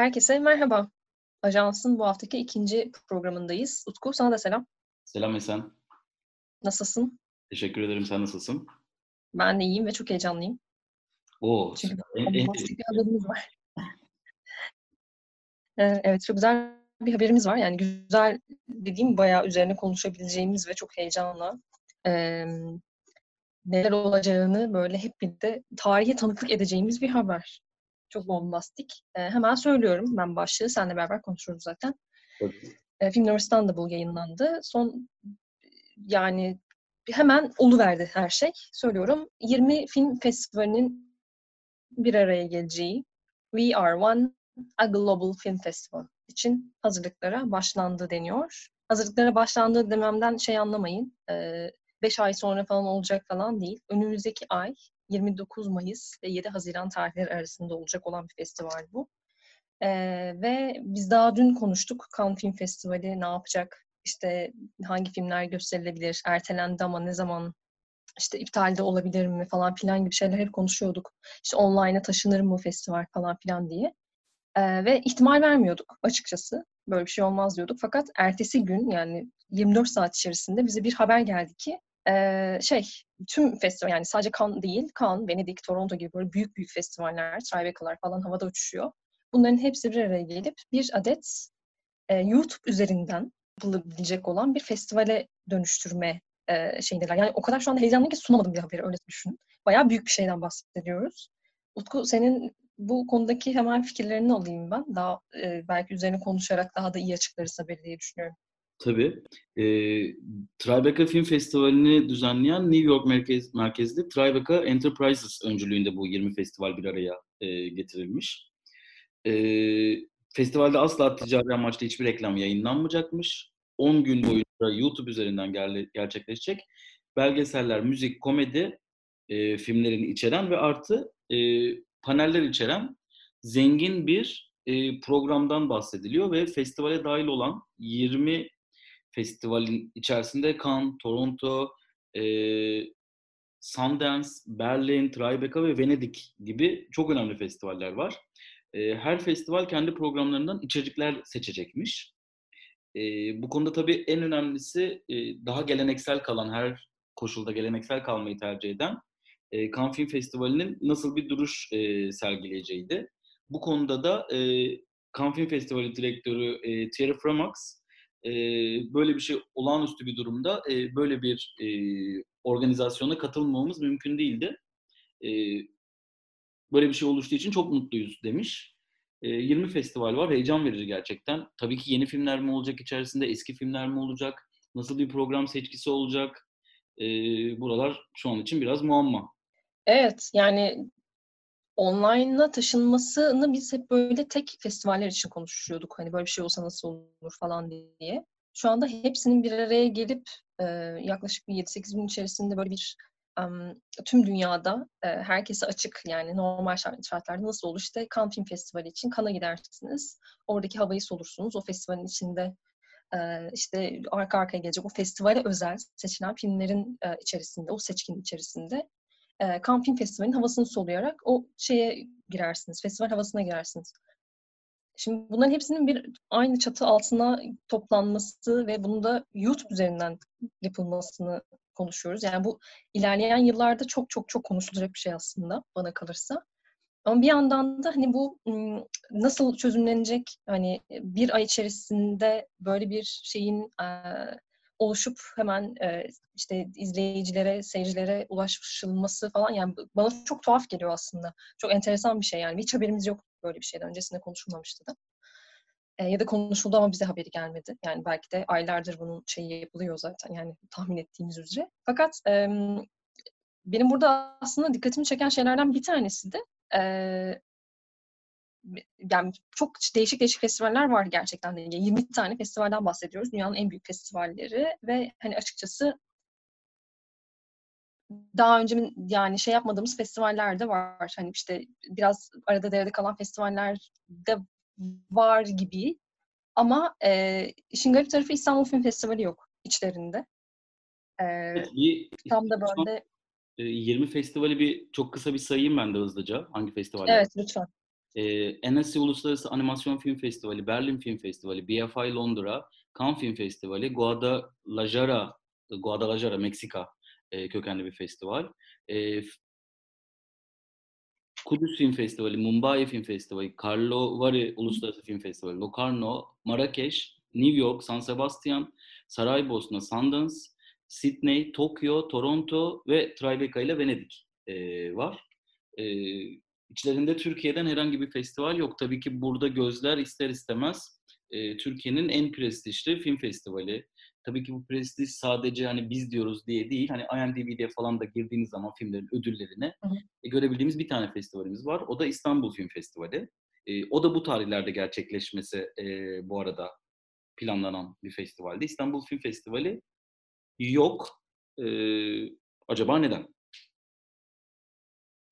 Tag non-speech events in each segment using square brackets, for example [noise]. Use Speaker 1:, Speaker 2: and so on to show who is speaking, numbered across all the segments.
Speaker 1: Herkese merhaba. Ajansın bu haftaki ikinci programındayız. Utku sana da selam.
Speaker 2: Selam Esen.
Speaker 1: Nasılsın?
Speaker 2: Teşekkür ederim. Sen nasılsın?
Speaker 1: Ben de iyiyim ve çok heyecanlıyım.
Speaker 2: Oo,
Speaker 1: Çünkü
Speaker 2: en, en,
Speaker 1: bombastik bir haberimiz var. [laughs] Ee, evet, çok güzel bir haberimiz var. Yani güzel dediğim bayağı üzerine konuşabileceğimiz ve çok heyecanla e, neler olacağını böyle hep birlikte tarihe tanıklık edeceğimiz bir haber. Çok bombastik. E, hemen söylüyorum ben başlığı. Seninle beraber konuşuruz zaten.
Speaker 2: Tabii.
Speaker 1: E, Filmler İstanbul yayınlandı. Son yani hemen oluverdi her şey. Söylüyorum. 20 film festivalinin bir araya geleceği We Are One A Global Film Festival için hazırlıklara başlandı deniyor. Hazırlıklara başlandı dememden şey anlamayın. 5 ay sonra falan olacak falan değil. Önümüzdeki ay 29 Mayıs ve 7 Haziran tarihleri arasında olacak olan bir festival bu. Ee, ve biz daha dün konuştuk. Cannes Film Festivali ne yapacak? İşte hangi filmler gösterilebilir? Ertelendi ama ne zaman? İşte iptalde olabilir mi falan filan gibi şeyler hep konuşuyorduk. İşte online'a taşınır mı festival falan filan diye. Ee, ve ihtimal vermiyorduk açıkçası. Böyle bir şey olmaz diyorduk. Fakat ertesi gün yani 24 saat içerisinde bize bir haber geldi ki ee, şey tüm festival yani sadece Cannes değil, Cannes, Venedik, Toronto gibi böyle büyük büyük festivaller, Tribeca'lar falan havada uçuşuyor. Bunların hepsi bir araya gelip bir adet e, YouTube üzerinden yapılabilecek olan bir festivale dönüştürme e, şeyindeler. Yani o kadar şu anda heyecanlıyım ki sunamadım bir haberi öyle düşünün. Bayağı büyük bir şeyden bahsediyoruz. Utku senin bu konudaki hemen fikirlerini alayım ben. Daha e, belki üzerine konuşarak daha da iyi açıklarız haberi diye düşünüyorum.
Speaker 2: Tabii. E, Tribeca Film Festivali'ni düzenleyen New York merkez, merkezli Tribeca Enterprises öncülüğünde bu 20 festival bir araya e, getirilmiş. E, festivalde asla ticari amaçlı hiçbir reklam yayınlanmayacakmış. 10 gün boyunca YouTube üzerinden ger- gerçekleşecek. Belgeseller, müzik, komedi e, filmlerini içeren ve artı e, paneller içeren zengin bir programdan bahsediliyor ve festivale dahil olan 20 festivalin içerisinde Cannes, Toronto, e, Sundance, Berlin, Tribeca ve Venedik gibi çok önemli festivaller var. E, her festival kendi programlarından içerikler seçecekmiş. E, bu konuda tabii en önemlisi e, daha geleneksel kalan, her koşulda geleneksel kalmayı tercih eden e, Cannes Film Festivali'nin nasıl bir duruş e, sergileyeceğiydi. Bu konuda da e, Cannes Film Festivali direktörü e, Thierry Framax e, böyle bir şey olağanüstü bir durumda e, böyle bir e, organizasyona katılmamamız mümkün değildi. E, böyle bir şey oluştuğu için çok mutluyuz demiş. E, 20 festival var. Heyecan verici gerçekten. Tabii ki yeni filmler mi olacak içerisinde, eski filmler mi olacak? Nasıl bir program seçkisi olacak? E, buralar şu an için biraz muamma.
Speaker 1: Evet, yani online'a taşınmasını biz hep böyle tek festivaller için konuşuyorduk. Hani böyle bir şey olsa nasıl olur falan diye. Şu anda hepsinin bir araya gelip e, yaklaşık bir 7-8 gün içerisinde böyle bir um, tüm dünyada e, herkese açık yani normal şartlarda nasıl olur? İşte Cannes Film Festivali için Cannes'a gidersiniz. Oradaki havayı solursunuz. O festivalin içinde işte arka arkaya gelecek o festivale özel seçilen filmlerin içerisinde, o seçkinin içerisinde e, Film Festivali'nin havasını soluyarak o şeye girersiniz, festival havasına girersiniz. Şimdi bunların hepsinin bir aynı çatı altına toplanması ve bunu da YouTube üzerinden yapılmasını konuşuyoruz. Yani bu ilerleyen yıllarda çok çok çok konuşulacak bir şey aslında bana kalırsa. Ama bir yandan da hani bu nasıl çözümlenecek? Hani bir ay içerisinde böyle bir şeyin oluşup hemen işte izleyicilere, seyircilere ulaşılması falan yani bana çok tuhaf geliyor aslında. Çok enteresan bir şey yani. Hiç haberimiz yok böyle bir şeyden. Öncesinde konuşulmamıştı da. ya da konuşuldu ama bize haberi gelmedi. Yani belki de aylardır bunun şeyi yapılıyor zaten yani tahmin ettiğimiz üzere. Fakat benim burada aslında dikkatimi çeken şeylerden bir tanesi de yani çok değişik değişik festivaller var gerçekten de. 20 tane festivalden bahsediyoruz. Dünyanın en büyük festivalleri ve hani açıkçası daha önce yani şey yapmadığımız festivaller de var. Hani işte biraz arada derede kalan festivaller de var gibi. Ama e, işin garip tarafı İstanbul Film Festivali yok içlerinde. E, evet, tam da böyle
Speaker 2: 20 festivali bir çok kısa bir sayayım ben de hızlıca. Hangi festivaller?
Speaker 1: Evet lütfen.
Speaker 2: E, Annecy Uluslararası Animasyon Film Festivali, Berlin Film Festivali, BFI Londra, Cannes Film Festivali, Guadalajara, Guadalajara, Meksika e, kökenli bir festival. E, Kudüs Film Festivali, Mumbai Film Festivali, Karlovy Uluslararası Film Festivali, Locarno, Marrakeş, New York, San Sebastian, Saraybosna, Sundance, Sydney, Tokyo, Toronto ve Tribeca ile Venedik e, var. E, içlerinde Türkiye'den herhangi bir festival yok. Tabii ki burada gözler ister istemez e, Türkiye'nin en prestijli film festivali. Tabii ki bu prestij sadece hani biz diyoruz diye değil. Hani IMDb'de falan da girdiğiniz zaman filmlerin ödüllerine e, görebildiğimiz bir tane festivalimiz var. O da İstanbul Film Festivali. E, o da bu tarihlerde gerçekleşmesi e, bu arada planlanan bir festivaldi. İstanbul Film Festivali yok. E, acaba neden?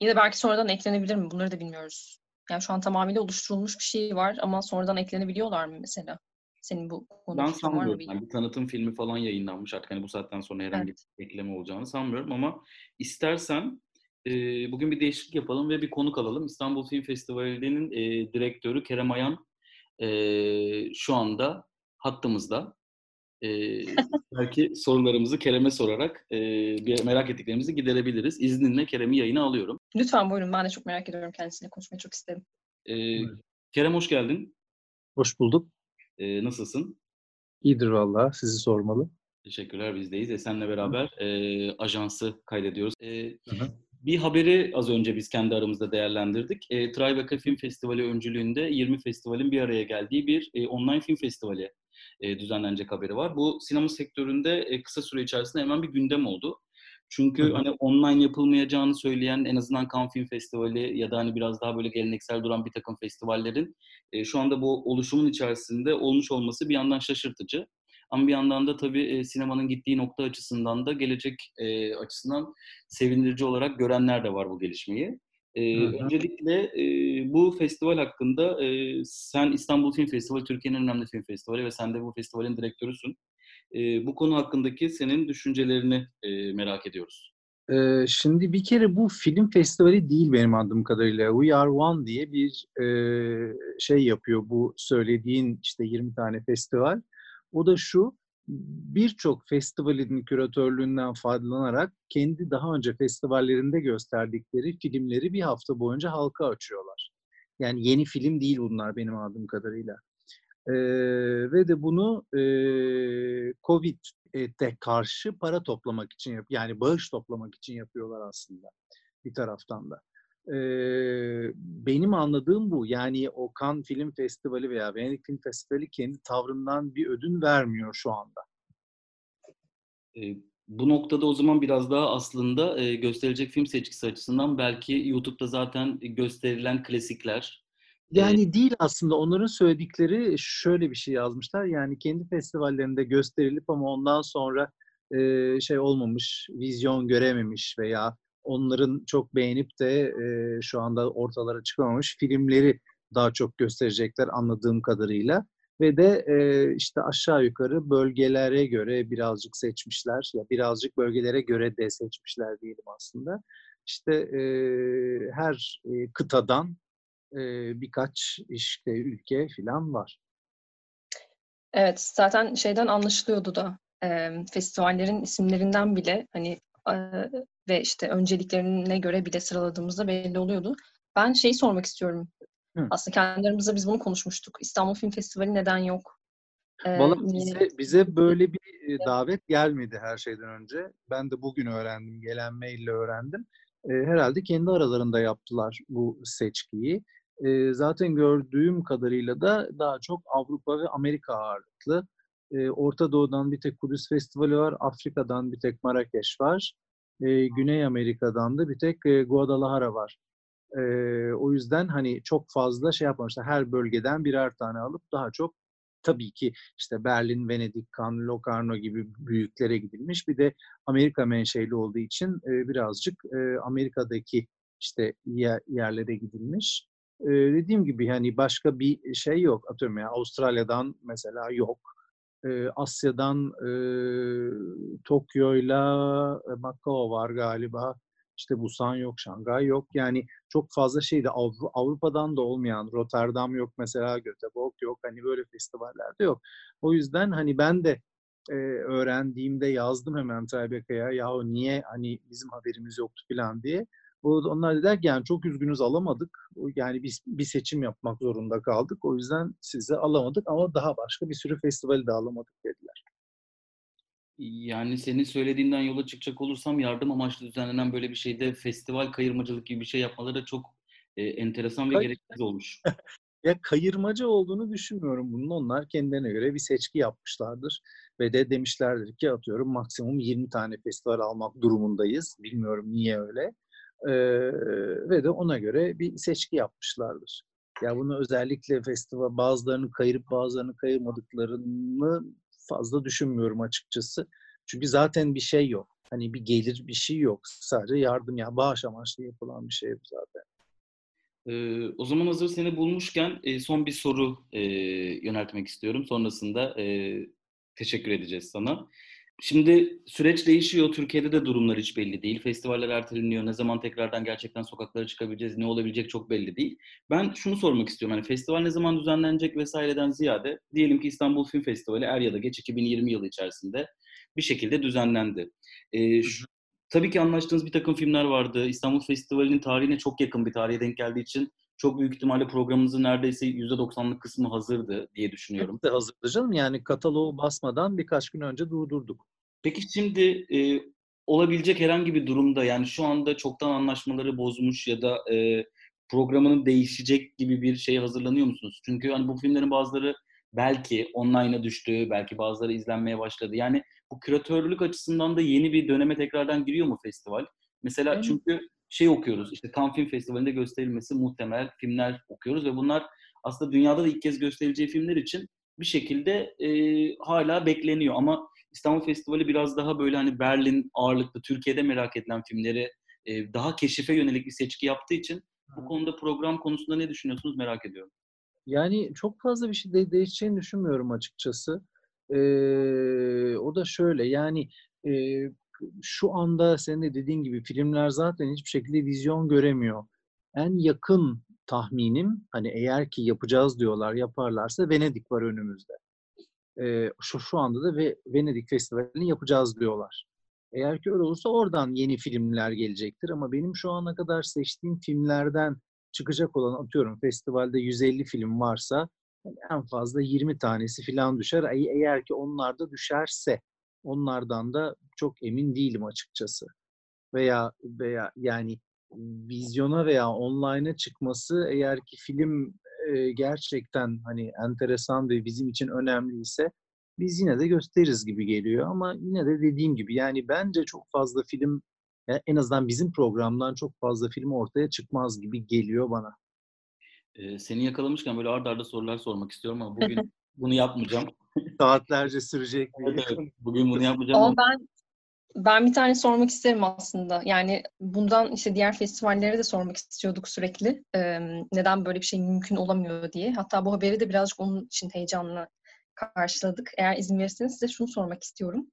Speaker 1: Yine belki sonradan eklenebilir mi? Bunları da bilmiyoruz. Yani şu an tamamıyla oluşturulmuş bir şey var ama sonradan eklenebiliyorlar mı mesela? Senin bu
Speaker 2: konuda ben sanmıyorum. Yani bir tanıtım filmi falan yayınlanmış artık. Hani bu saatten sonra herhangi evet. bir ekleme olacağını sanmıyorum ama istersen e, bugün bir değişiklik yapalım ve bir konuk alalım. İstanbul Film Festivali'nin e, direktörü Kerem Ayan e, şu anda hattımızda. E, belki sorularımızı Kerem'e sorarak e, bir merak ettiklerimizi giderebiliriz. İzninle Kerem'i yayına alıyorum.
Speaker 1: Lütfen buyurun. Ben de çok merak ediyorum kendisiyle konuşmayı çok isterim.
Speaker 2: E, Kerem hoş geldin.
Speaker 3: Hoş bulduk.
Speaker 2: E, nasılsın?
Speaker 3: İyidir valla. Sizi sormalı.
Speaker 2: Teşekkürler bizdeyiz. Esen'le beraber e, ajansı kaydediyoruz. E, bir haberi az önce biz kendi aramızda değerlendirdik. E, Tribeca Film Festivali öncülüğünde 20 festivalin bir araya geldiği bir e, online film festivali e, düzenlenecek haberi var. Bu sinema sektöründe e, kısa süre içerisinde hemen bir gündem oldu. Çünkü Hı-hı. hani online yapılmayacağını söyleyen en azından Cannes Film Festivali ya da hani biraz daha böyle geleneksel duran bir takım festivallerin e, şu anda bu oluşumun içerisinde olmuş olması bir yandan şaşırtıcı. Ama bir yandan da tabii e, sinemanın gittiği nokta açısından da gelecek e, açısından sevindirici olarak görenler de var bu gelişmeyi. E, öncelikle e, bu festival hakkında e, sen İstanbul Film Festivali Türkiye'nin önemli film festivali ve sen de bu festivalin direktörüsün. E, bu konu hakkındaki senin düşüncelerini e, merak ediyoruz.
Speaker 3: Ee, şimdi bir kere bu film festivali değil benim anladığım kadarıyla. We Are One diye bir e, şey yapıyor bu söylediğin işte 20 tane festival. O da şu, birçok festivalin küratörlüğünden faydalanarak kendi daha önce festivallerinde gösterdikleri filmleri bir hafta boyunca halka açıyorlar. Yani yeni film değil bunlar benim anladığım kadarıyla. Ee, ve de bunu e, Covid'e karşı para toplamak için yap, yani bağış toplamak için yapıyorlar aslında bir taraftan da. Ee, benim anladığım bu. Yani o Cannes Film Festivali veya Venedik Film Festivali kendi tavrından bir ödün vermiyor şu anda.
Speaker 2: Ee, bu noktada o zaman biraz daha aslında e, gösterilecek film seçkisi açısından belki YouTube'da zaten gösterilen klasikler,
Speaker 3: yani ee, değil aslında onların söyledikleri şöyle bir şey yazmışlar. Yani kendi festivallerinde gösterilip ama ondan sonra e, şey olmamış, vizyon görememiş veya onların çok beğenip de e, şu anda ortalara çıkamamış filmleri daha çok gösterecekler anladığım kadarıyla. Ve de e, işte aşağı yukarı bölgelere göre birazcık seçmişler. Ya birazcık bölgelere göre de seçmişler diyelim aslında. İşte e, her e, kıtadan e, birkaç işte ülke falan var.
Speaker 1: Evet, zaten şeyden anlaşılıyordu da e, festivallerin isimlerinden bile hani ve işte önceliklerine göre bile sıraladığımızda belli oluyordu. Ben şeyi sormak istiyorum. Hı. Aslında kendi biz bunu konuşmuştuk. İstanbul Film Festivali neden yok?
Speaker 3: Ee, Valla bize, bize böyle bir davet gelmedi her şeyden önce. Ben de bugün öğrendim, gelen maille öğrendim. Ee, herhalde kendi aralarında yaptılar bu seçkiyi. Ee, zaten gördüğüm kadarıyla da daha çok Avrupa ve Amerika ağırlıklı. Ee, Orta Doğu'dan bir tek Kudüs Festivali var, Afrika'dan bir tek Marrakeş var e, Güney Amerika'dan da bir tek e, Guadalajara var. E, o yüzden hani çok fazla şey yapmamışlar. Her bölgeden birer tane alıp daha çok tabii ki işte Berlin, Venedik, Cannes, Locarno gibi büyüklere gidilmiş. Bir de Amerika menşeli olduğu için e, birazcık e, Amerika'daki işte yer, yerlere gidilmiş. E, dediğim gibi hani başka bir şey yok. Atıyorum ya Avustralya'dan mesela yok e, Asya'dan e, Tokyo'yla e, Macao var galiba. İşte Busan yok, Şangay yok. Yani çok fazla şeyde Avru- Avrupa'dan da olmayan Rotterdam yok mesela, Göteborg yok. Hani böyle festivallerde yok. O yüzden hani ben de e, öğrendiğimde yazdım hemen Tribecca'ya. Yahu niye hani bizim haberimiz yoktu falan diye. Onlar dediler ki yani çok üzgünüz alamadık. Yani biz bir seçim yapmak zorunda kaldık. O yüzden size alamadık ama daha başka bir sürü festivali de alamadık dediler.
Speaker 2: Yani senin söylediğinden yola çıkacak olursam yardım amaçlı düzenlenen böyle bir şeyde festival kayırmacılık gibi bir şey yapmaları çok e, enteresan ve
Speaker 3: Kay-
Speaker 2: gereksiz olmuş. [laughs]
Speaker 3: Ya kayırmacı olduğunu düşünmüyorum bunun. Onlar kendilerine göre bir seçki yapmışlardır. Ve de demişlerdir ki atıyorum maksimum 20 tane festival almak durumundayız. Bilmiyorum niye öyle. Ve de ona göre bir seçki yapmışlardır. Ya bunu özellikle festival bazılarını kayırıp bazılarını kayırmadıklarını fazla düşünmüyorum açıkçası. Çünkü zaten bir şey yok. Hani bir gelir bir şey yok. Sadece yardım ya bağış amaçlı yapılan bir şey bu zaten.
Speaker 2: Ee, o zaman hazır seni bulmuşken e, son bir soru e, yöneltmek istiyorum. Sonrasında e, teşekkür edeceğiz sana. Şimdi süreç değişiyor. Türkiye'de de durumlar hiç belli değil. Festivaller erteleniyor. Ne zaman tekrardan gerçekten sokaklara çıkabileceğiz, ne olabilecek çok belli değil. Ben şunu sormak istiyorum. Hani festival ne zaman düzenlenecek vesaireden ziyade diyelim ki İstanbul Film Festivali er ya da geç 2020 yılı içerisinde bir şekilde düzenlendi. Ee, şu, tabii ki anlaştığınız bir takım filmler vardı. İstanbul Festivali'nin tarihine çok yakın bir tarihe denk geldiği için çok büyük ihtimalle programımızın neredeyse %90'lık kısmı hazırdı diye düşünüyorum.
Speaker 3: De hazırdı canım. Yani kataloğu basmadan birkaç gün önce durdurduk.
Speaker 2: Peki şimdi e, olabilecek herhangi bir durumda yani şu anda çoktan anlaşmaları bozmuş ya da e, programının değişecek gibi bir şey hazırlanıyor musunuz? Çünkü hani bu filmlerin bazıları belki online'a düştü, belki bazıları izlenmeye başladı. Yani bu küratörlük açısından da yeni bir döneme tekrardan giriyor mu festival? Mesela
Speaker 3: Evet.
Speaker 2: çünkü şey okuyoruz, işte Cannes Film Festivali'nde gösterilmesi muhtemel filmler okuyoruz ve bunlar aslında dünyada da ilk kez gösterileceği filmler için bir şekilde e, hala bekleniyor. Ama İstanbul Festivali biraz daha böyle hani Berlin ağırlıklı, Türkiye'de merak edilen filmleri e, daha keşife yönelik bir seçki yaptığı için bu konuda program konusunda ne düşünüyorsunuz merak ediyorum.
Speaker 3: Yani çok fazla bir şey de değişeceğini düşünmüyorum açıkçası. Ee, o da şöyle yani e, şu anda senin de dediğin gibi filmler zaten hiçbir şekilde vizyon göremiyor. En yakın tahminim hani eğer ki yapacağız diyorlar yaparlarsa Venedik var önümüzde. Ee, şu şu anda da ve Venedik Festivali'ni yapacağız diyorlar. Eğer ki öyle olursa oradan yeni filmler gelecektir ama benim şu ana kadar seçtiğim filmlerden çıkacak olan atıyorum festivalde 150 film varsa en fazla 20 tanesi falan düşer. E- Eğer ki onlar da düşerse onlardan da çok emin değilim açıkçası. Veya veya yani vizyona veya online'a çıkması eğer ki film e, gerçekten hani enteresan ve bizim için önemliyse biz yine de gösteririz gibi geliyor ama yine de dediğim gibi yani bence çok fazla film ya en azından bizim programdan çok fazla film ortaya çıkmaz gibi geliyor bana.
Speaker 2: E, seni yakalamışken böyle arda arda sorular sormak istiyorum ama bugün bunu yapmayacağım.
Speaker 3: Saatlerce sürecek bir
Speaker 2: Evet, evet. Bugün bunu yapmayacağım
Speaker 1: ama ben ben bir tane sormak isterim aslında. Yani bundan işte diğer festivallere de sormak istiyorduk sürekli. Ee, neden böyle bir şey mümkün olamıyor diye. Hatta bu haberi de birazcık onun için heyecanla karşıladık. Eğer izin verirseniz size şunu sormak istiyorum.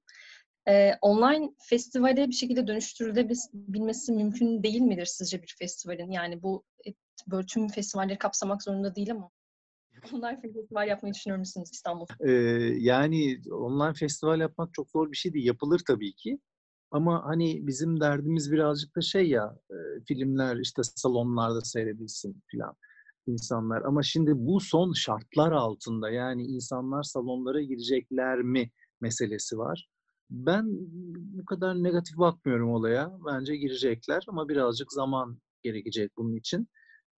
Speaker 1: Ee, online festivale bir şekilde dönüştürülebilmesi mümkün değil midir sizce bir festivalin? Yani bu böyle tüm festivalleri kapsamak zorunda değil ama online festival yapmayı düşünür müsünüz İstanbul?
Speaker 3: Ee, yani online festival yapmak çok zor bir şey değil. Yapılır tabii ki. Ama hani bizim derdimiz birazcık da şey ya, e, filmler işte salonlarda seyredilsin filan insanlar. Ama şimdi bu son şartlar altında yani insanlar salonlara girecekler mi meselesi var. Ben bu kadar negatif bakmıyorum olaya. Bence girecekler ama birazcık zaman gerekecek bunun için.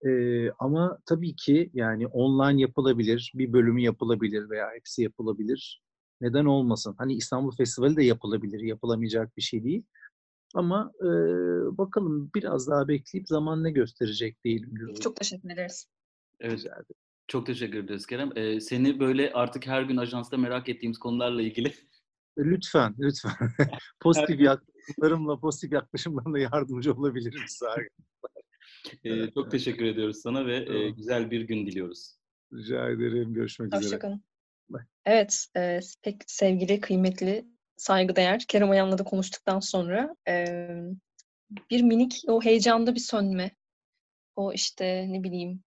Speaker 3: Ee, ama tabii ki yani online yapılabilir, bir bölümü yapılabilir veya hepsi yapılabilir. Neden olmasın? Hani İstanbul Festivali de yapılabilir, yapılamayacak bir şey değil. Ama e, bakalım biraz daha bekleyip zaman ne gösterecek değilim diyorum.
Speaker 1: Çok teşekkür ederiz.
Speaker 2: evet,
Speaker 3: ederim.
Speaker 2: çok teşekkür ederiz Kerem. E, seni böyle artık her gün ajansta merak ettiğimiz konularla ilgili
Speaker 3: Lütfen, lütfen. pozitif yaklaşımlarımla, pozitif yaklaşımlarla yardımcı olabilirim size.
Speaker 2: E, çok teşekkür ediyoruz sana ve e,
Speaker 3: Tamam.
Speaker 2: güzel bir gün diliyoruz.
Speaker 3: Rica ederim. Görüşmek üzere.
Speaker 1: Hoşçakalın. Evet, e, pek sevgili, kıymetli, saygıdeğer Kerem Ayan'la da konuştuktan sonra e, bir minik o heyecanda bir sönme. O işte ne bileyim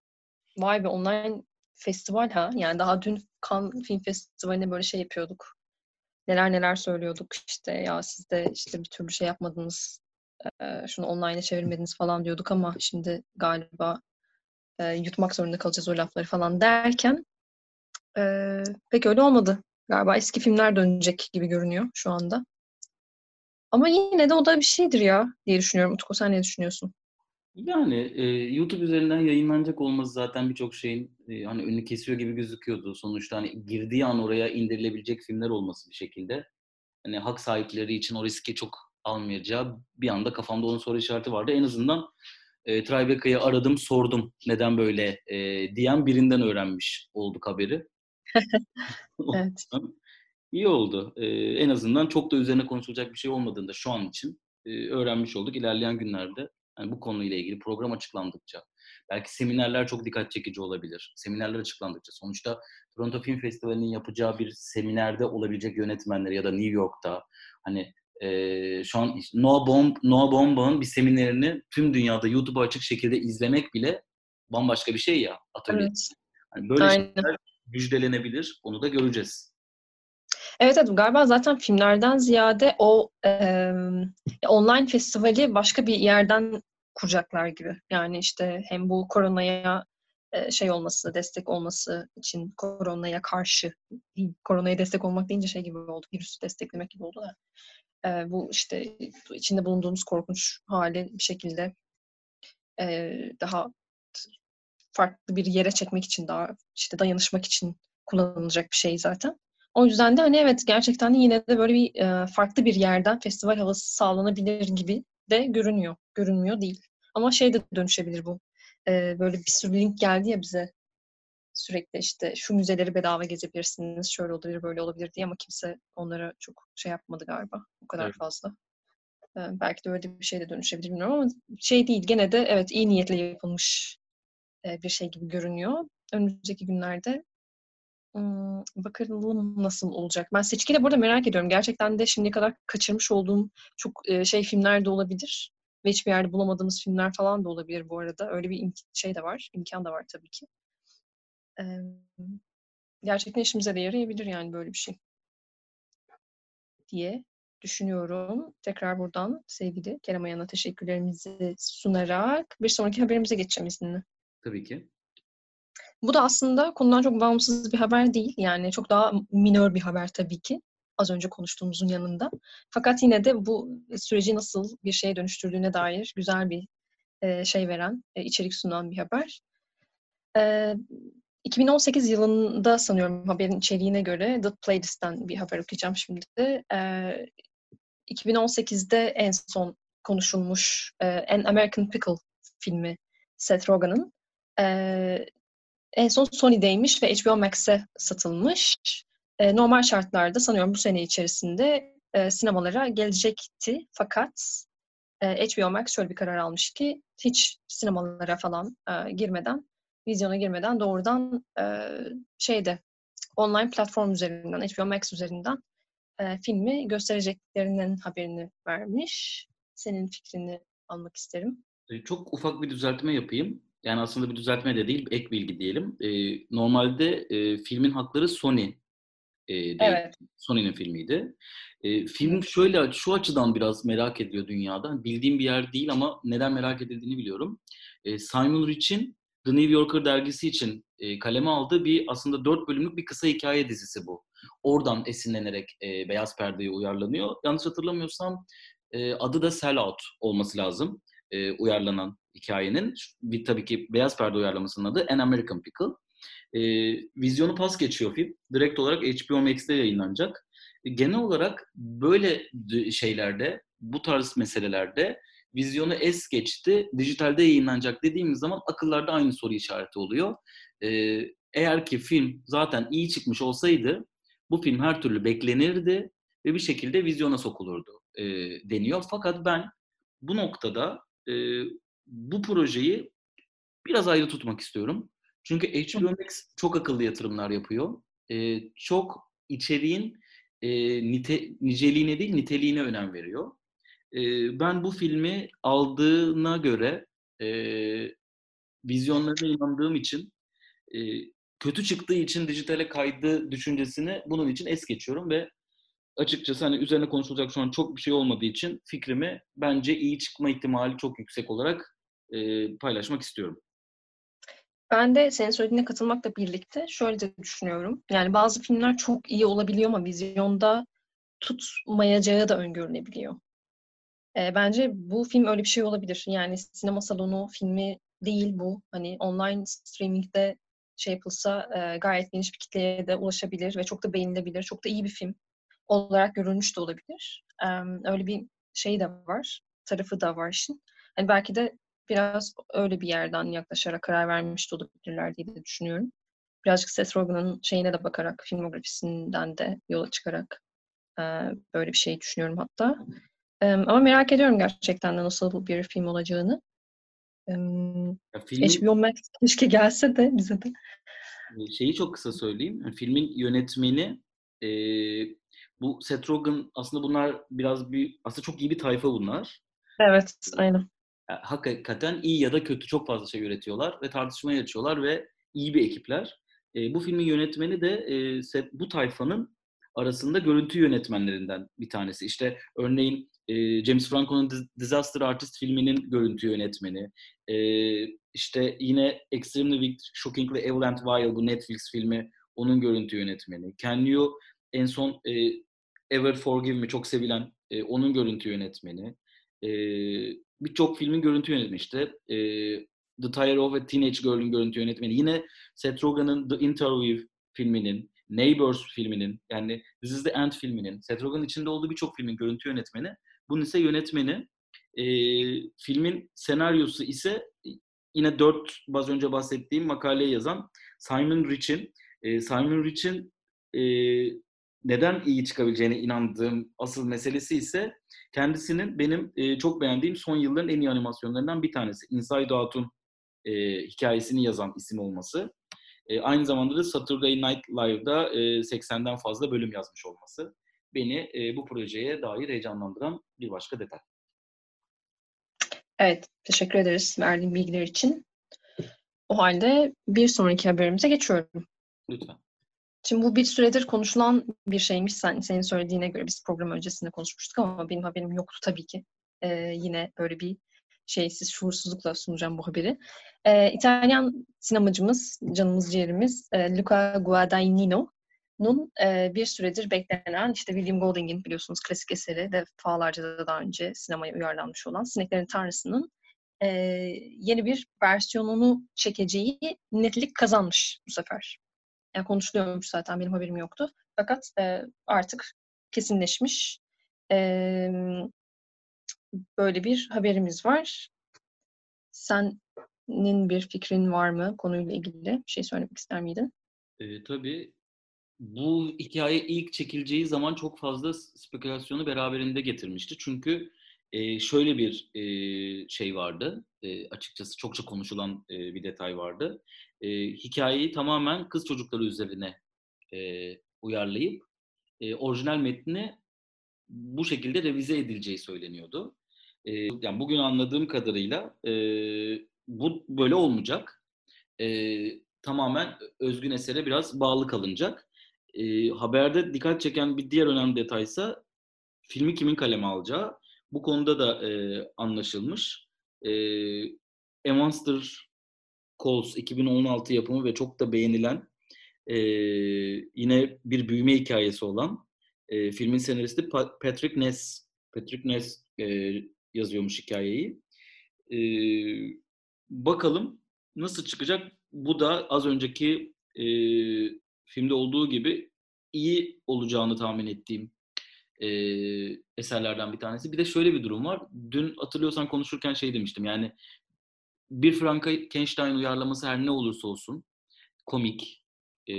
Speaker 1: vay be online festival ha. Yani daha dün Cannes Film Festivali'ne böyle şey yapıyorduk. Neler neler söylüyorduk işte ya siz de işte bir türlü şey yapmadınız. Şunu online'a çevirmediniz falan diyorduk ama şimdi galiba yutmak zorunda kalacağız o lafları falan derken pek öyle olmadı. Galiba eski filmler dönecek gibi görünüyor şu anda. Ama yine de o da bir şeydir ya diye düşünüyorum. Utku sen ne düşünüyorsun?
Speaker 2: Yani e, YouTube üzerinden yayınlanacak olması zaten birçok şeyin e, hani önünü kesiyor gibi gözüküyordu. Sonuçta hani girdiği an oraya indirilebilecek filmler olması bir şekilde. Hani hak sahipleri için o riski çok almayacağı bir anda kafamda onun soru işareti vardı. En azından e, Tribeca'yı aradım, sordum neden böyle e, diyen birinden öğrenmiş olduk haberi. [laughs]
Speaker 1: evet. [laughs]
Speaker 2: İyi oldu. E, en azından çok da üzerine konuşulacak bir şey olmadığında şu an için e, öğrenmiş olduk. İlerleyen günlerde yani bu konuyla ilgili program açıklandıkça, belki seminerler çok dikkat çekici olabilir. Seminerler açıklandıkça, sonuçta Toronto Film Festivali'nin yapacağı bir seminerde olabilecek yönetmenler ya da New York'ta hani e, şu an Noah, Bomb, Noah Baumbach'ın bir seminerini tüm dünyada YouTube'a açık şekilde izlemek bile bambaşka bir şey ya atölye. Evet. Yani böyle Aynen. şeyler müjdelenebilir. Onu da göreceğiz.
Speaker 1: Evet evet galiba zaten filmlerden ziyade o e, online festivali başka bir yerden kuracaklar gibi. Yani işte hem bu koronaya e, şey olması, destek olması için koronaya karşı, koronaya destek olmak deyince şey gibi oldu, virüsü desteklemek gibi oldu da. E, bu işte içinde bulunduğumuz korkunç hali bir şekilde e, daha farklı bir yere çekmek için, daha işte dayanışmak için kullanılacak bir şey zaten. O yüzden de hani evet gerçekten yine de böyle bir e, farklı bir yerden festival havası sağlanabilir gibi de görünüyor. Görünmüyor değil. Ama şey de dönüşebilir bu. E, böyle bir sürü link geldi ya bize sürekli işte şu müzeleri bedava gezebilirsiniz, şöyle olabilir, böyle olabilir diye ama kimse onlara çok şey yapmadı galiba. O kadar evet. fazla. Ee, belki de öyle bir şey de dönüşebilir bilmiyorum ama şey değil. Gene de evet iyi niyetle yapılmış e, bir şey gibi görünüyor. Önümüzdeki günlerde Hmm, bakalım nasıl olacak. Ben seçkiyi de burada merak ediyorum. Gerçekten de şimdiye kadar kaçırmış olduğum çok e, şey filmler de olabilir. Ve hiçbir yerde bulamadığımız filmler falan da olabilir bu arada. Öyle bir şey de var. imkan da var tabii ki. Gerçekten işimize de yarayabilir yani böyle bir şey. Diye düşünüyorum. Tekrar buradan sevgili Kerem Ayan'a teşekkürlerimizi sunarak bir sonraki haberimize geçeceğim izninle.
Speaker 2: Tabii ki.
Speaker 1: Bu da aslında konudan çok bağımsız bir haber değil. Yani çok daha minör bir haber tabii ki. Az önce konuştuğumuzun yanında. Fakat yine de bu süreci nasıl bir şeye dönüştürdüğüne dair güzel bir e, şey veren, e, içerik sunan bir haber. E, 2018 yılında sanıyorum haberin içeriğine göre The Playlist'ten bir haber okuyacağım şimdi. E, 2018'de en son konuşulmuş e, An American Pickle filmi Seth Rogen'ın e, en son Sony'deymiş ve HBO Max'e satılmış. E, normal şartlarda sanıyorum bu sene içerisinde e, sinemalara gelecekti. Fakat e, HBO Max şöyle bir karar almış ki hiç sinemalara falan e, girmeden, vizyona girmeden doğrudan e, şeyde online platform üzerinden, HBO Max üzerinden e, filmi göstereceklerinin haberini vermiş. Senin fikrini almak isterim.
Speaker 2: E, çok ufak bir düzeltme yapayım. Yani aslında bir düzeltme de değil, ek bilgi diyelim. E, normalde e, filmin hakları Sony e, değil. Evet. Sony'nin filmiydi. E, film şöyle şu açıdan biraz merak ediliyor dünyada. Bildiğim bir yer değil ama neden merak edildiğini biliyorum. E, Simon Rich'in The New Yorker dergisi için e, kaleme aldığı bir aslında dört bölümlük bir kısa hikaye dizisi bu. Oradan esinlenerek e, Beyaz Perde'ye uyarlanıyor. Yanlış hatırlamıyorsam e, adı da Sell Out olması lazım e, uyarlanan hikayenin. Bir tabii ki Beyaz Perde uyarlamasının adı An American Pickle. E, vizyonu pas geçiyor film. Direkt olarak HBO Max'te yayınlanacak. E, genel olarak böyle şeylerde, bu tarz meselelerde vizyonu es geçti, dijitalde yayınlanacak dediğimiz zaman akıllarda aynı soru işareti oluyor. E, eğer ki film zaten iyi çıkmış olsaydı bu film her türlü beklenirdi ve bir şekilde vizyona sokulurdu e, deniyor. Fakat ben bu noktada e, bu projeyi biraz ayrı tutmak istiyorum. Çünkü HBO Max çok akıllı yatırımlar yapıyor. E, çok içeriğin e, nite, niceliğine değil niteliğine önem veriyor. Ben bu filmi aldığına göre e, vizyonlarına inandığım için e, kötü çıktığı için dijitale kaydı düşüncesini bunun için es geçiyorum ve açıkçası hani üzerine konuşulacak şu an çok bir şey olmadığı için fikrimi bence iyi çıkma ihtimali çok yüksek olarak e, paylaşmak istiyorum.
Speaker 1: Ben de senin söylediğine katılmakla birlikte şöyle de düşünüyorum. Yani bazı filmler çok iyi olabiliyor ama vizyonda tutmayacağı da öngörülebiliyor. E, bence bu film öyle bir şey olabilir. Yani sinema salonu filmi değil bu. Hani online streamingde şey yapılsa e, gayet geniş bir kitleye de ulaşabilir ve çok da beğenilebilir. Çok da iyi bir film olarak görülmüş de olabilir. E, öyle bir şey de var. Tarafı da var işin. Hani belki de biraz öyle bir yerden yaklaşarak karar vermiş de olabilirler diye de düşünüyorum. Birazcık Seth Rogen'ın şeyine de bakarak, filmografisinden de yola çıkarak e, böyle bir şey düşünüyorum hatta. Ama merak ediyorum gerçekten de nasıl bir film olacağını. Ya filmin, HBO Max keşke gelse de bize de.
Speaker 2: Şeyi çok kısa söyleyeyim. Filmin yönetmeni e, bu Seth Rogen aslında bunlar biraz bir aslında çok iyi bir tayfa bunlar.
Speaker 1: Evet, aynen
Speaker 2: hakikaten iyi ya da kötü çok fazla şey üretiyorlar ve tartışmaya açıyorlar ve iyi bir ekipler. E, bu filmin yönetmeni de e, bu tayfanın arasında görüntü yönetmenlerinden bir tanesi. İşte örneğin e, James Franco'nun Disaster Artist filminin görüntü yönetmeni. E, işte yine Extremely Wicked, Shockingly Evil and Vile bu Netflix filmi onun görüntü yönetmeni. Can You en son e, Ever Forgive Me çok sevilen e, onun görüntü yönetmeni. E, birçok filmin görüntü yönetmeni işte. E, The Tire of a Teenage Girl'ün görüntü yönetmeni. Yine Seth Rogen'ın The Interview filminin, Neighbors filminin, yani This is the End filminin, Seth Rogen'ın içinde olduğu birçok filmin görüntü yönetmeni. Bunun ise yönetmeni. E, filmin senaryosu ise yine dört az önce bahsettiğim makaleyi yazan Simon Rich'in. E, Simon Rich'in e, neden iyi çıkabileceğine inandığım asıl meselesi ise kendisinin benim e, çok beğendiğim son yılların en iyi animasyonlarından bir tanesi. Inside Out'un e, hikayesini yazan isim olması. E, aynı zamanda da Saturday Night Live'da e, 80'den fazla bölüm yazmış olması. Beni e, bu projeye dair heyecanlandıran bir başka detay.
Speaker 1: Evet, teşekkür ederiz verdiğin bilgiler için. O halde bir sonraki haberimize geçiyorum.
Speaker 2: Lütfen.
Speaker 1: Şimdi bu bir süredir konuşulan bir şeymiş sen, senin söylediğine göre biz program öncesinde konuşmuştuk ama benim haberim yoktu tabii ki. Ee, yine böyle bir şeysiz, şuursuzlukla sunacağım bu haberi. Ee, İtalyan sinemacımız, canımız ciğerimiz e, Luca Guadagnino'nun e, bir süredir beklenen işte William Golding'in biliyorsunuz klasik eseri defalarca da daha önce sinemaya uyarlanmış olan Sineklerin Tanrısı'nın e, yeni bir versiyonunu çekeceği netlik kazanmış bu sefer. Yani konuşuluyormuş zaten benim haberim yoktu. Fakat e, artık kesinleşmiş. E, böyle bir haberimiz var. Senin bir fikrin var mı konuyla ilgili? Bir şey söylemek ister miydin?
Speaker 2: E, tabii. Bu hikaye ilk çekileceği zaman çok fazla spekülasyonu beraberinde getirmişti. Çünkü e, şöyle bir e, şey vardı. E, açıkçası çokça konuşulan e, bir detay vardı e, hikayeyi tamamen kız çocukları üzerine e, uyarlayıp e, orijinal metni bu şekilde revize edileceği söyleniyordu. E, yani bugün anladığım kadarıyla e, bu böyle olmayacak. E, tamamen özgün esere biraz bağlı kalınacak. E, haberde dikkat çeken bir diğer önemli detaysa filmi kimin kaleme alacağı. Bu konuda da e, anlaşılmış. E, A Monster Calls 2016 yapımı ve çok da beğenilen e, yine bir büyüme hikayesi olan e, filmin senaristi Patrick Ness. Patrick Ness e, yazıyormuş hikayeyi. E, bakalım nasıl çıkacak? Bu da az önceki e, filmde olduğu gibi iyi olacağını tahmin ettiğim e, eserlerden bir tanesi. Bir de şöyle bir durum var. Dün hatırlıyorsan konuşurken şey demiştim. Yani bir Frankenstein uyarlaması her ne olursa olsun komik, e,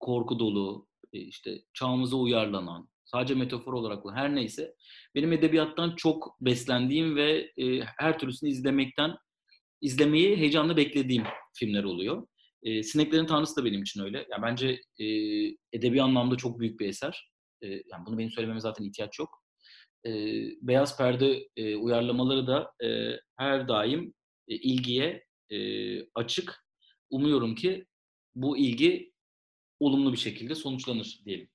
Speaker 2: korku dolu, e, işte çağımıza uyarlanan, sadece metafor olarak her neyse benim edebiyattan çok beslendiğim ve e, her türlüsünü izlemekten izlemeyi heyecanla beklediğim filmler oluyor. E, Sineklerin Tanrısı da benim için öyle. Yani bence e, edebi anlamda çok büyük bir eser. E, yani bunu benim söylememe zaten ihtiyaç yok. e, beyaz perde e, uyarlamaları da e, her daim e, ilgiye e, açık. Umuyorum ki bu ilgi olumlu bir şekilde sonuçlanır diyelim.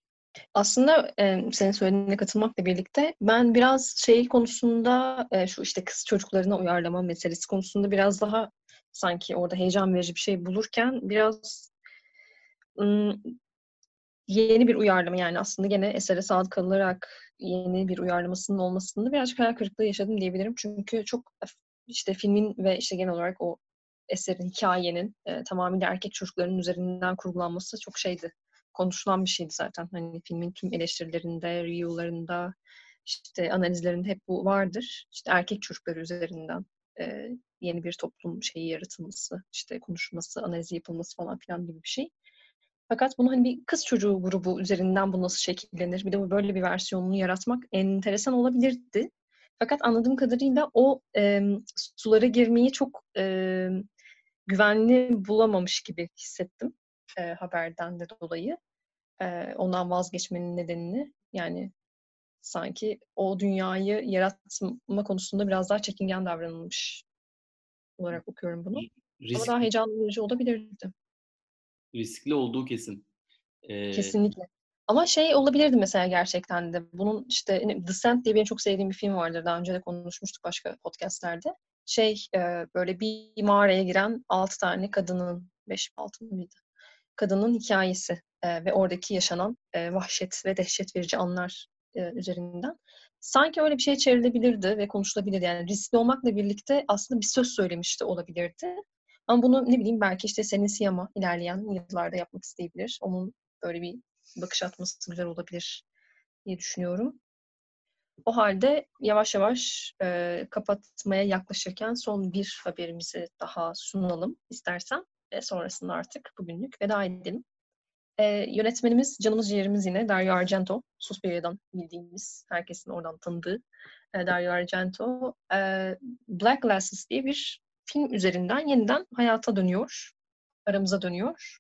Speaker 1: Aslında e, senin söylediğine katılmakla birlikte ben biraz şey konusunda e, şu işte kız çocuklarına uyarlama meselesi konusunda biraz daha sanki orada heyecan verici bir şey bulurken biraz yeni bir uyarlama yani aslında gene esere sadık kalınarak yeni bir uyarlamasının olmasında birazcık hayal kırıklığı yaşadım diyebilirim. Çünkü çok işte filmin ve işte genel olarak o eserin, hikayenin e, tamamıyla erkek çocukların üzerinden kurgulanması çok şeydi. Konuşulan bir şeydi zaten. Hani filmin tüm eleştirilerinde, review'larında, işte analizlerinde hep bu vardır. İşte erkek çocukları üzerinden e, yeni bir toplum şeyi yaratılması, işte konuşulması, analizi yapılması falan filan gibi bir şey. Fakat bunu hani bir kız çocuğu grubu üzerinden bu nasıl şekillenir? Bir de böyle bir versiyonunu yaratmak enteresan olabilirdi. Fakat anladığım kadarıyla o e, sulara girmeyi çok e, güvenli bulamamış gibi hissettim e, haberden de dolayı. E, ondan vazgeçmenin nedenini yani sanki o dünyayı yaratma konusunda biraz daha çekingen davranılmış olarak okuyorum bunu. Risk, Ama daha heyecanlı verici olabilirdi.
Speaker 2: Riskli olduğu kesin.
Speaker 1: Ee... Kesinlikle. Ama şey olabilirdi mesela gerçekten de. Bunun işte Descent diye benim çok sevdiğim bir film vardır. Daha önce de konuşmuştuk başka podcastlerde. Şey böyle bir mağaraya giren altı tane kadının, beş altı mıydı? Kadının hikayesi ve oradaki yaşanan vahşet ve dehşet verici anlar üzerinden. Sanki öyle bir şey çevrilebilirdi ve konuşulabilirdi. Yani riskli olmakla birlikte aslında bir söz söylemişti olabilirdi. Ama bunu ne bileyim belki işte senin siyama ilerleyen yıllarda yapmak isteyebilir. Onun böyle bir bakış atması güzel olabilir diye düşünüyorum. O halde yavaş yavaş e, kapatmaya yaklaşırken son bir haberimizi daha sunalım istersen. Ve sonrasında artık bugünlük veda edelim. E, yönetmenimiz, canımız ciğerimiz yine Dario Argento. Suspiria'dan bildiğimiz, herkesin oradan tanıdığı e, Dario Argento. E, Black Glasses diye bir film üzerinden yeniden hayata dönüyor. Aramıza dönüyor.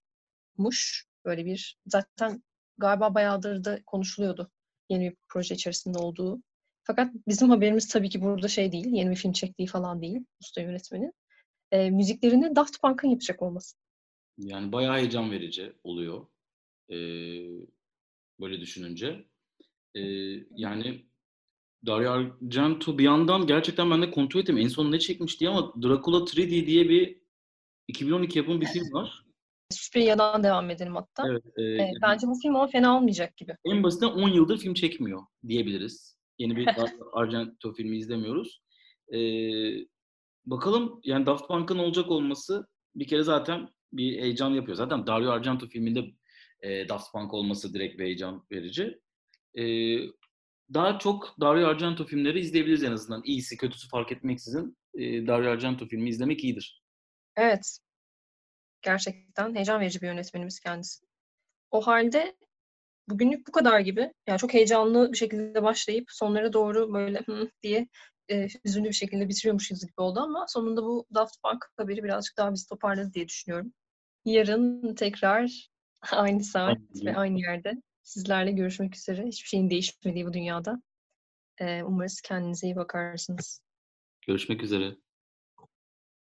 Speaker 1: Muş böyle bir zaten galiba bayağıdır da konuşuluyordu yeni bir proje içerisinde olduğu. Fakat bizim haberimiz tabii ki burada şey değil, yeni bir film çektiği falan değil usta yönetmenin. E, müziklerini Daft Punk'ın yapacak olması.
Speaker 2: Yani bayağı heyecan verici oluyor. Ee, böyle düşününce. Ee, yani Dario Argento bir yandan gerçekten ben de kontrol ettim. En son ne çekmişti ama Dracula 3D diye bir 2012 yapım bir film var.
Speaker 1: Suspiria'dan devam edelim hatta. Evet, e, e, bence bu film ama fena olmayacak gibi.
Speaker 2: En basitinden 10 yıldır film çekmiyor diyebiliriz. Yeni bir [laughs] Argento filmi izlemiyoruz. E, bakalım yani Daft Punk'ın olacak olması bir kere zaten bir heyecan yapıyor. Zaten Dario Argento filminde e, Daft Punk olması direkt bir heyecan verici. E, daha çok Dario Argento filmleri izleyebiliriz en azından. İyisi kötüsü fark etmeksizin e, Dario Argento filmi izlemek iyidir.
Speaker 1: Evet. Gerçekten heyecan verici bir yönetmenimiz kendisi. O halde bugünlük bu kadar gibi. Yani çok heyecanlı bir şekilde başlayıp sonlara doğru böyle diye e, hüzünlü bir şekilde bitiriyormuşuz gibi oldu ama sonunda bu Daft Punk haberi birazcık daha bizi toparladı diye düşünüyorum. Yarın tekrar [laughs] aynı saat ve aynı yerde sizlerle görüşmek üzere. Hiçbir şeyin değişmediği bu dünyada. Umarız kendinize iyi bakarsınız.
Speaker 2: Görüşmek üzere.